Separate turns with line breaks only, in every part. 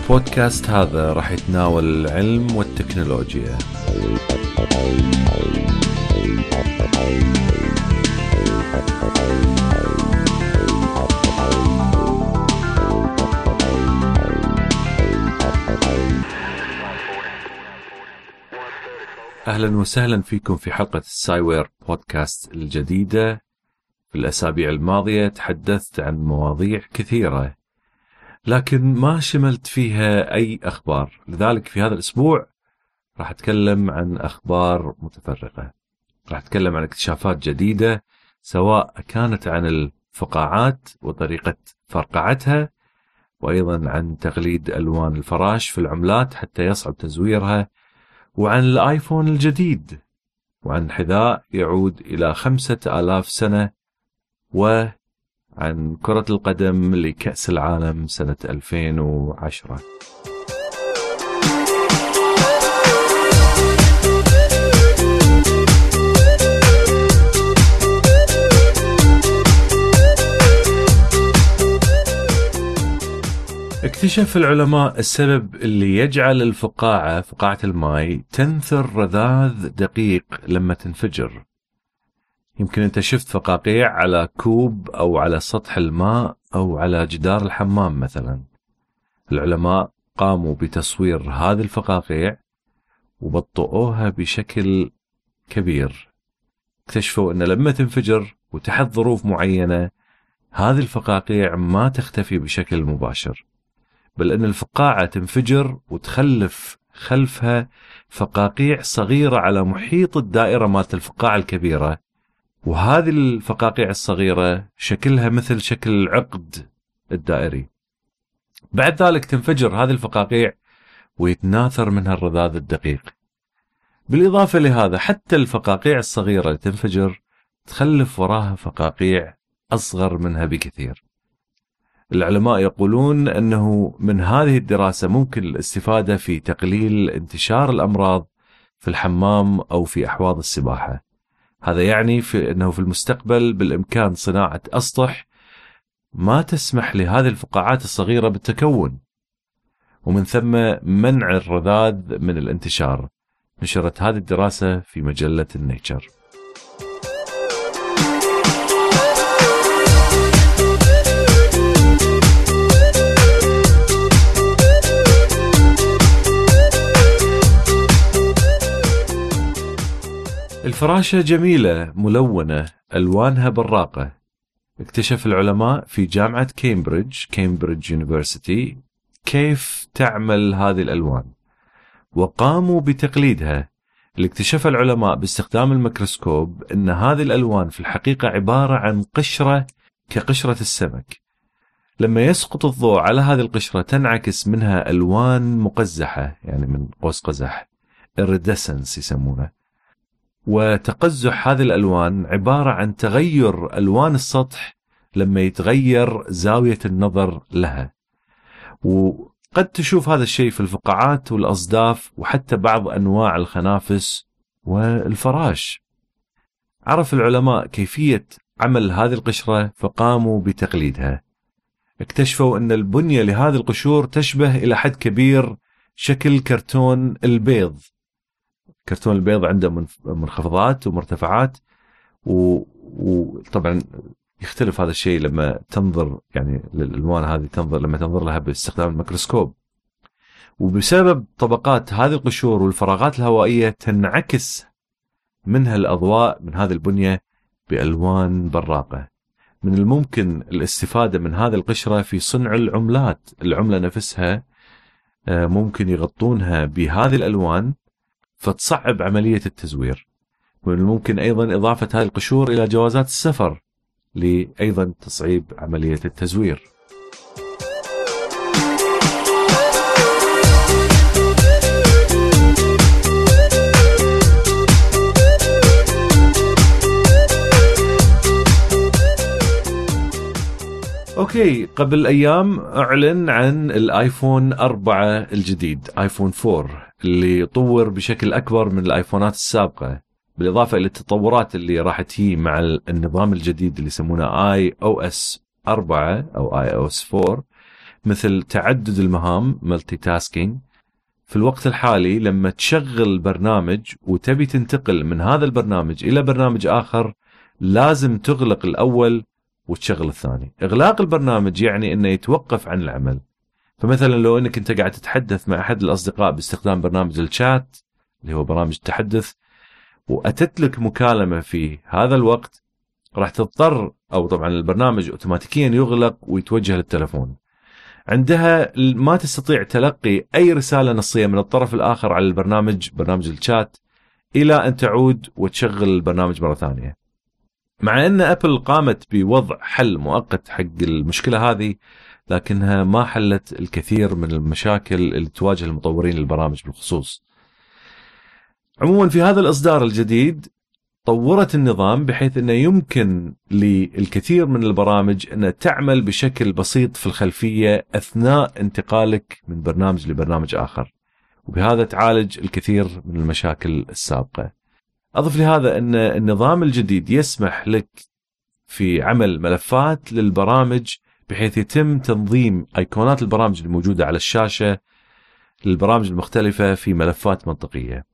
البودكاست هذا راح يتناول العلم والتكنولوجيا. أهلا وسهلا فيكم في حلقة السايوير بودكاست الجديدة. في الأسابيع الماضية تحدثت عن مواضيع كثيرة. لكن ما شملت فيها أي أخبار. لذلك في هذا الأسبوع راح أتكلم عن أخبار متفرقة. راح أتكلم عن اكتشافات جديدة سواء كانت عن الفقاعات وطريقة فرقعتها وأيضا عن تقليد ألوان الفراش في العملات حتى يصعب تزويرها وعن الآيفون الجديد وعن حذاء يعود إلى خمسة آلاف سنة وعن كرة القدم لكأس العالم سنة 2010 اكتشف العلماء السبب اللي يجعل الفقاعة فقاعة الماء تنثر رذاذ دقيق لما تنفجر. يمكن أنت شفت فقاقيع على كوب أو على سطح الماء أو على جدار الحمام مثلا. العلماء قاموا بتصوير هذه الفقاقيع وبطئوها بشكل كبير. اكتشفوا أن لما تنفجر وتحت ظروف معينة هذه الفقاقيع ما تختفي بشكل مباشر بل أن الفقاعة تنفجر وتخلف خلفها فقاقيع صغيرة على محيط الدائرة مالت الفقاعة الكبيرة. وهذه الفقاقيع الصغيرة شكلها مثل شكل العقد الدائري. بعد ذلك تنفجر هذه الفقاقيع ويتناثر منها الرذاذ الدقيق. بالإضافة لهذا حتى الفقاقيع الصغيرة اللي تنفجر تخلف وراها فقاقيع أصغر منها بكثير. العلماء يقولون أنه من هذه الدراسة ممكن الاستفادة في تقليل انتشار الأمراض في الحمام أو في أحواض السباحة. هذا يعني في إنه في المستقبل بالإمكان صناعة أسطح ما تسمح لهذه الفقاعات الصغيرة بالتكون. ومن ثم منع الرذاذ من الانتشار. نشرت هذه الدراسة في مجلة النيتشر. الفراشة جميلة ملونة ألوانها براقة. اكتشف العلماء في جامعة كامبريدج Cambridge University كيف تعمل هذه الألوان. وقاموا بتقليدها. اكتشف العلماء باستخدام الميكروسكوب أن هذه الألوان في الحقيقة عبارة عن قشرة كقشرة السمك. لما يسقط الضوء على هذه القشرة تنعكس منها ألوان مقزحة يعني من قوس قزح iridescence يسمونه وتقزح هذه الألوان عبارة عن تغير ألوان السطح لما يتغير زاوية النظر لها. وقد تشوف هذا الشيء في الفقاعات والأصداف وحتى بعض أنواع الخنافس والفراش. عرف العلماء كيفية عمل هذه القشرة فقاموا بتقليدها. اكتشفوا أن البنية لهذه القشور تشبه إلى حد كبير شكل كرتون البيض كرتون البيض عنده منخفضات ومرتفعات وطبعا يختلف هذا الشيء لما تنظر يعني للألوان هذه تنظر لما تنظر لها باستخدام الميكروسكوب. وبسبب طبقات هذه القشور والفراغات الهوائية تنعكس منها الاضواء من هذه البنية بألوان براقة. من الممكن الاستفادة من هذه القشرة في صنع العملات. العملة نفسها ممكن يغطونها بهذه الألوان فتصعب عملية التزوير. من الممكن أيضا إضافة هذه القشور إلى جوازات السفر لأيضا تصعيب عملية التزوير. okay قبل أيام أعلن عن ال iPhone 4 الجديد iPhone 4 اللي طور بشكل أكبر من الآيفونات السابقة بالإضافة إلى التطورات اللي راح تجي مع النظام الجديد اللي يسمونه آي أو إس 4 أو آي أو إس 4 مثل تعدد المهام multitasking في الوقت الحالي لما تشغل برنامج وتبي تنتقل من هذا البرنامج إلى برنامج آخر لازم تغلق الأول وتشغل الثاني. إغلاق البرنامج يعني إنه يتوقف عن العمل. فمثلا لو إنك أنت قاعد تتحدث مع أحد الأصدقاء باستخدام برنامج الشات اللي هو برامج التحدث وأتت لك مكالمة في هذا الوقت راح تضطر أو طبعا البرنامج اوتوماتيكيا يغلق ويتوجه للتلفون عندها ما تستطيع تلقي أي رسالة نصية من الطرف الآخر على البرنامج برنامج الشات إلى أن تعود وتشغل البرنامج مرة ثانية. مع أن أبل قامت بوضع حل مؤقت حق المشكلة هذه لكنها ما حلت الكثير من المشاكل اللي تواجه المطورين البرامج بالخصوص. عموما في هذا الإصدار الجديد طورت النظام بحيث إنه يمكن للكثير من البرامج إنها تعمل بشكل بسيط في الخلفية أثناء انتقالك من برنامج لبرنامج آخر. وبهذا تعالج الكثير من المشاكل السابقة. أضف لهذا إن النظام الجديد يسمح لك في عمل ملفات للبرامج بحيث يتم تنظيم أيقونات البرامج الموجودة على الشاشة للبرامج المختلفة في ملفات منطقية.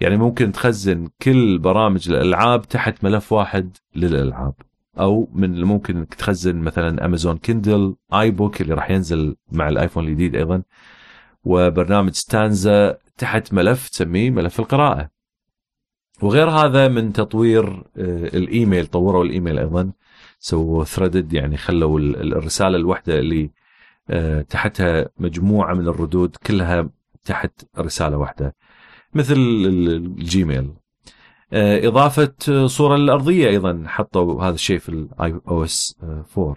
يعني ممكن تخزن كل برامج الألعاب تحت ملف واحد للألعاب. أو من ممكن إنك تخزن مثلا Amazon Kindle e-book اللي راح ينزل مع ال iPhone الجديد أيضا وبرنامج Stanza تحت ملف تسميه ملف القراءة. وغير هذا من تطوير آه، الإيميل طوروا الإيميل أيضا. سووا threaded يعني خلوا الرسالة الواحده اللي آه، تحتها مجموعة من الردود كلها تحت رسالة واحدة مثل ال Gmail آه، إضافة صورة الأرضية أيضا حطوا هذا الشيء في ال iOS 4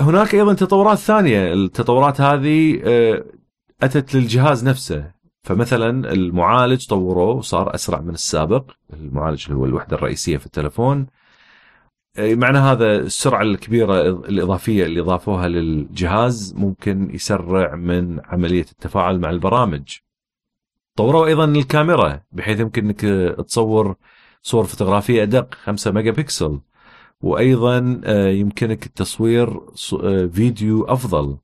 هناك أيضا تطورات ثانية. التطورات هذه أتت للجهاز نفسه. فمثلا المعالج طوروه وصار أسرع من السابق. المعالج اللي هو الوحدة الرئيسية في التلفون. معنى هذا السرعة الكبيرة الإضافية اللي اضافوها للجهاز ممكن يسرع من عملية التفاعل مع البرامج. طوروا أيضا الكاميرا بحيث يمكن إنك تصور صور فوتوغرافية أدق 5 ميجا بكسل وأيضا آه، يمكنك تصوير آه، فيديو أفضل.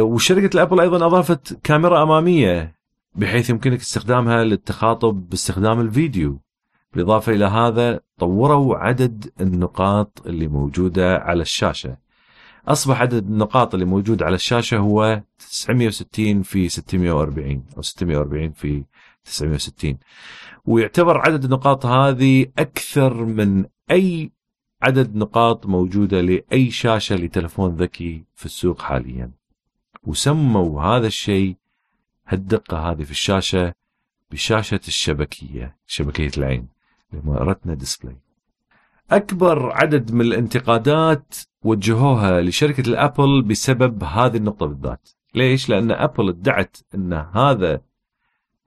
وشركة الأبل أيضا أضافت كاميرا أمامية بحيث يمكنك استخدامها للتخاطب باستخدام الفيديو. بالإضافة إلى هذا طوروا عدد النقاط اللي موجودة على الشاشة. أصبح عدد النقاط اللي موجود على الشاشة هو 960 في 640 أو 640 في 960 ويعتبر عدد النقاط هذه أكثر من أي عدد نقاط موجودة لأي شاشة لتلفون ذكي في السوق حاليا. وسموا هذا الشيء هالدقة هذه في الشاشة بشاشة الشبكية شبكية العين. Retina Display أكبر عدد من الانتقادات وجهوها لشركة ال Apple بسبب هذه النقطة بالذات ليش؟ لأن Apple ادعت أن هذا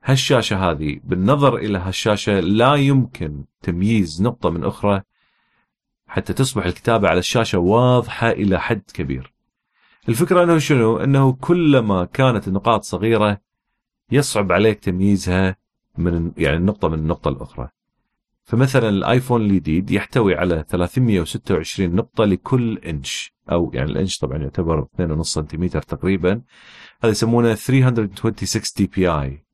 هالشاشة هذه بالنظر إلى هالشاشة لا يمكن تمييز نقطة من أخرى حتى تصبح الكتابة على الشاشة واضحة إلى حد كبير الفكرة أنه شنو؟ أنه كلما كانت النقاط صغيرة يصعب عليك تمييزها من يعني النقطه من النقطة الأخرى. فمثلا الآيفون الجديد يحتوي على 326 نقطة لكل إنش أو يعني الإنش طبعا يعتبر 2.5 سنتيمتر تقريبا. هذا يسمونه 326 dpi.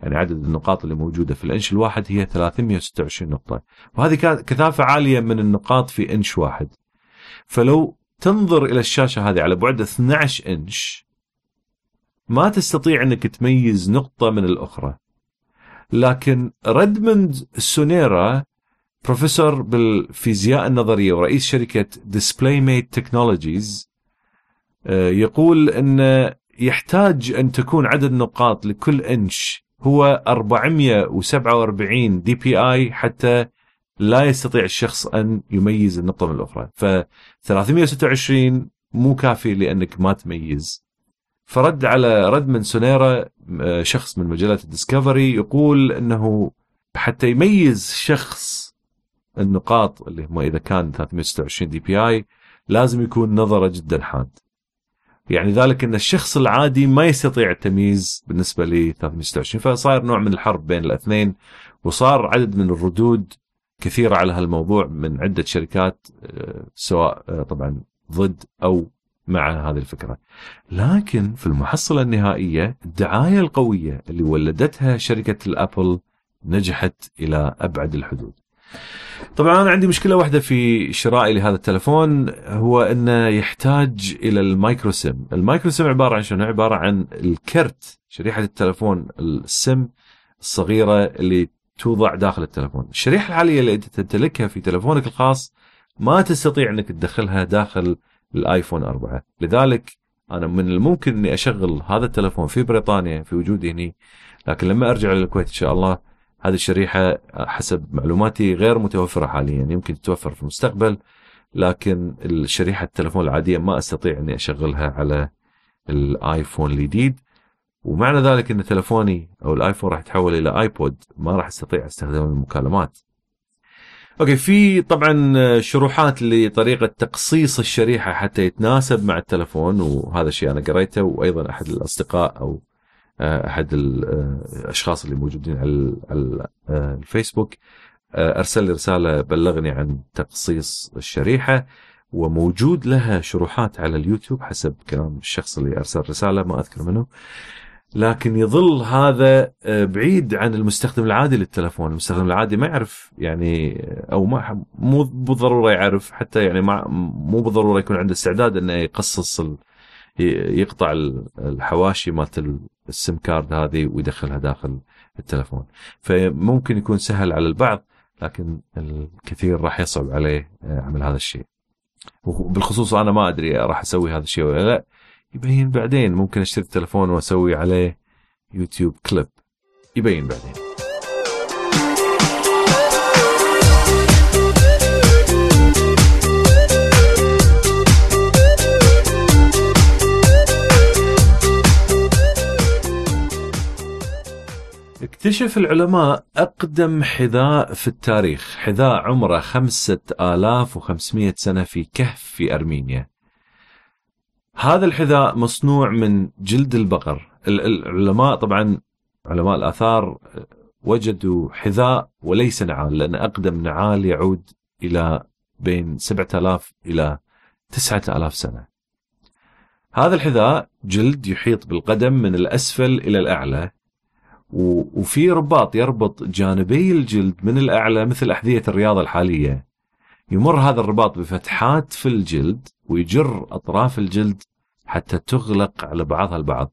يعني عدد النقاط اللي موجودة في الإنش الواحد هي 326 نقطة. وهذه كثافة عالية من النقاط في إنش واحد. فلو تنظر إلى الشاشة هذه على بعد 12 إنش ما تستطيع إنك تميز نقطة من الأخرى. لكن ريموند سونيرا بروفيسور بالفيزياء النظرية ورئيس شركة DisplayMate Technologies يقول إن يحتاج أن تكون عدد النقاط لكل إنش هو 447 DPI حتى لا يستطيع الشخص أن يميز النقطة من الأخرى. ف 326 مو كافي لأنك ما تميز. فرد على ريموند سونيرا آه، شخص من مجلة ال Discovery يقول إنه حتى يميز شخص النقاط اللي هم إذا كان 326 DPI لازم يكون نظره جدا حاد. يعني ذلك إن الشخص العادي ما يستطيع التمييز بالنسبة ل 326 فصاير نوع من الحرب بين الاثنين وصار عدد من الردود كثيرة على هالموضوع من عدة شركات آه، سواء آه، طبعا ضد أو مع هذه الفكرة. لكن في المحصلة النهائية الدعاية القوية اللي ولدتها شركة الأبل نجحت إلى أبعد الحدود. طبعا أنا عندي مشكلة واحدة في شرائي لهذا التلفون هو إنه يحتاج إلى ال micro SIM، ال micro SIM عبارة عن شنو؟ عبارة عن الكرت شريحة التلفون السم الصغيرة اللي توضع داخل التلفون، الشريحة الحالية اللي تمتلكها في تلفونك الخاص ما تستطيع إنك تدخلها داخل ال iPhone 4 لذلك أنا من الممكن إني أشغل هذا التلفون في بريطانيا في وجودي هنا لكن لما أرجع للكويت إن شاء الله هذه الشريحة حسب معلوماتي غير متوفرة حاليا يمكن تتوفر في المستقبل لكن الشريحة التلفون العادية ما أستطيع إني أشغلها على ال iPhone الجديد. ومعنى ذلك إن تلفوني أو ال iPhone راح يتحول إلى iPod ما راح أستطيع استخدام المكالمات okay في طبعا شروحات لطريقة تقصيص الشريحة حتى يتناسب مع التلفون وهذا الشيء أنا قريته وأيضا أحد الأصدقاء أو آه، أحد الأشخاص اللي موجودين على آه، الفيسبوك آه، أرسل لي رسالة بلغني عن تقصيص الشريحة وموجود لها شروحات على اليوتيوب حسب كلام الشخص اللي أرسل رسالة ما أذكر منه. لكن يظل هذا آه، بعيد عن المستخدم العادي للتلفون. المستخدم العادي ما يعرف يعني أو ما مو بالضرورة يعرف حتى يعني ما مو بالضرورة يكون عنده استعداد إنه يقصص ال... يقطع الحواشي مالت السم كارد هذه ويدخلها داخل التلفون. فممكن يكون سهل على البعض لكن الكثير راح يصعب عليه آه، عمل هذا الشيء. وبالخصوص أنا ما أدري راح أسوي هذا الشيء ولا لا. يبين بعدين. ممكن أشتري التلفون وأسوي عليه يوتيوب كليب. يبين بعدين. اكتشف العلماء أقدم حذاء في التاريخ. حذاء عمره خمسة آلاف وخمسمائة سنة في كهف في أرمينيا. هذا الحذاء مصنوع من جلد البقر. العلماء طبعا علماء الآثار وجدوا حذاء وليس نعال لأن أقدم نعال يعود إلى بين 7000 إلى 9000 سنة. هذا الحذاء جلد يحيط بالقدم من الأسفل إلى الأعلى وفي رباط يربط جانبي الجلد من الأعلى مثل أحذية الرياضة الحالية. يمر هذا الرباط بفتحات في الجلد ويجر أطراف الجلد حتى تغلق على بعضها البعض.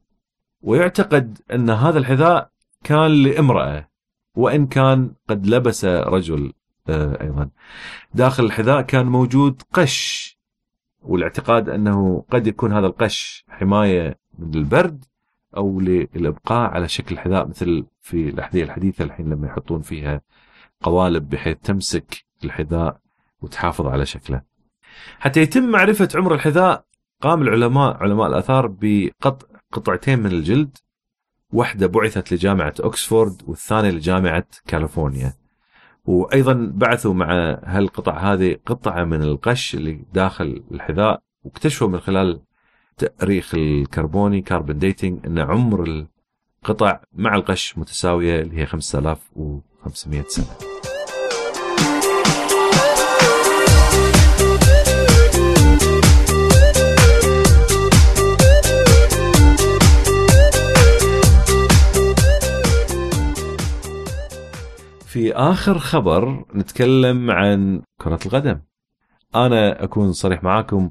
ويعتقد أن هذا الحذاء كان لامرأة وإن كان قد لبس رجل آه، أيضا. داخل الحذاء كان موجود قش والاعتقاد أنه قد يكون هذا القش حماية من البرد أو للإبقاء على شكل حذاء مثل في الأحذية الحديثة الحين لما يحطون فيها قوالب بحيث تمسك الحذاء وتحافظ على شكله. حتى يتم معرفة عمر الحذاء قام العلماء علماء الآثار بقطع قطعتين من الجلد. واحدة بعثت لجامعة أكسفورد والثانية لجامعة كاليفورنيا. وأيضا بعثوا مع هالقطع هذه قطعة من القش اللي داخل الحذاء واكتشفوا من خلال تأريخ الكربوني carbon dating أن عمر القطع مع القش متساوية اللي هي 5500 سنة. في آخر خبر نتكلم عن كرة القدم. أنا أكون صريح معاكم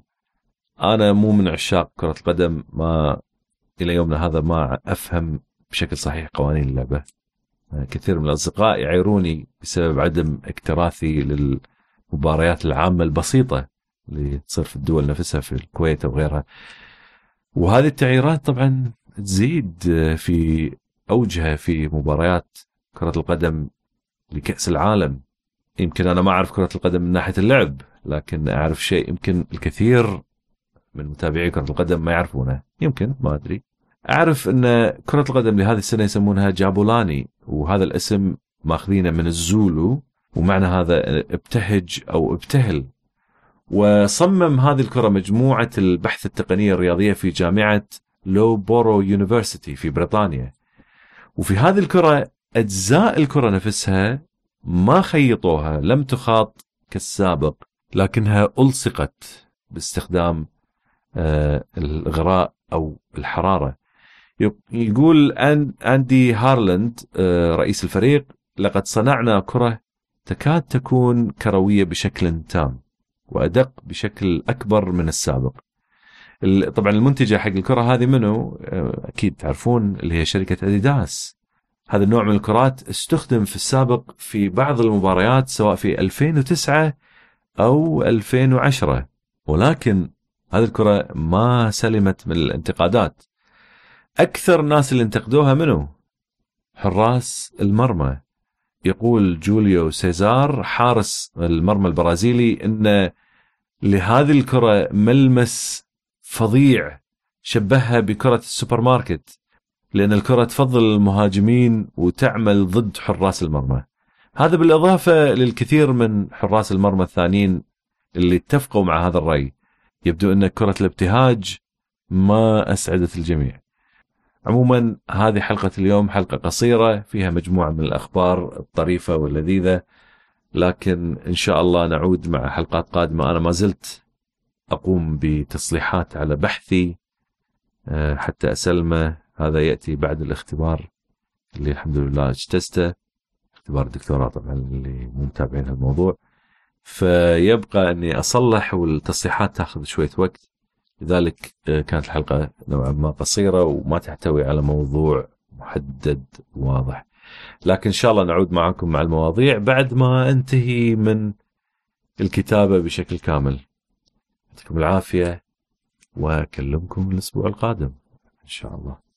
أنا مو من عشاق كرة القدم ما إلى يومنا هذا ما أفهم بشكل صحيح قوانين اللعبة. كثير من الأصدقاء يعيروني بسبب عدم اكتراثي للمباريات العامة البسيطة اللي تصير في الدول نفسها في الكويت أو غيرها. وهذه التعييرات طبعا تزيد في أوجها في مباريات كرة القدم لكأس العالم. يمكن أنا ما أعرف كرة القدم من ناحية اللعب لكن أعرف شيء يمكن الكثير من متابعي كرة القدم ما يعرفونه. يمكن ما أدري. أعرف أن كرة القدم لهذه السنة يسمونها جابولاني وهذا الاسم ماخذينه من الزولو ومعنى هذا ابتهج أو ابتهل. وصمم هذه الكرة مجموعة البحث التقنية الرياضية في جامعة Loughborough University في بريطانيا. وفي هذه الكرة أجزاء الكرة نفسها ما خيطوها لم تخاط كالسابق لكنها ألصقت باستخدام آه، الإغراء أو الحرارة. يقول أندي هارلاند آه، رئيس الفريق لقد صنعنا كرة تكاد تكون كروية بشكل تام وأدق بشكل أكبر من السابق. طبعا المنتجة حق الكرة هذه منو؟ آه، أكيد تعرفون اللي هي شركة أديداس. هذا النوع من الكرات استخدم في السابق في بعض المباريات سواء في 2009 أو 2010 ولكن هذه الكرة ما سلمت من الانتقادات. أكثر الناس اللي انتقدوها منو؟ حراس المرمى. يقول جوليو سيزار حارس المرمى البرازيلي إن لهذه الكرة ملمس فظيع شبهها بكرة السوبر ماركت. لأن الكرة تفضل المهاجمين وتعمل ضد حراس المرمى. هذا بالإضافة للكثير من حراس المرمى الثانيين اللي اتفقوا مع هذا الرأي. يبدو أن كرة الابتهاج ما أسعدت الجميع. عموما هذه حلقة اليوم حلقة قصيرة فيها مجموعة من الأخبار الطريفة واللذيذة لكن إن شاء الله نعود مع حلقات قادمة. أنا ما زلت أقوم بتصليحات على بحثي آه، حتى أسلمه. هذا يأتي بعد الاختبار اللي الحمد لله اجتزته. اختبار الدكتوراه طبعا اللي مو متابعين الموضوع فيبقى أني أصلح والتصليحات تأخذ شوية وقت. لذلك آه، كانت الحلقة نوعا ما قصيرة وما تحتوي على موضوع محدد واضح لكن إن شاء الله نعود معكم مع المواضيع بعد ما انتهي من الكتابة بشكل كامل. يعطيكم العافية وأكلمكم الأسبوع القادم إن شاء الله.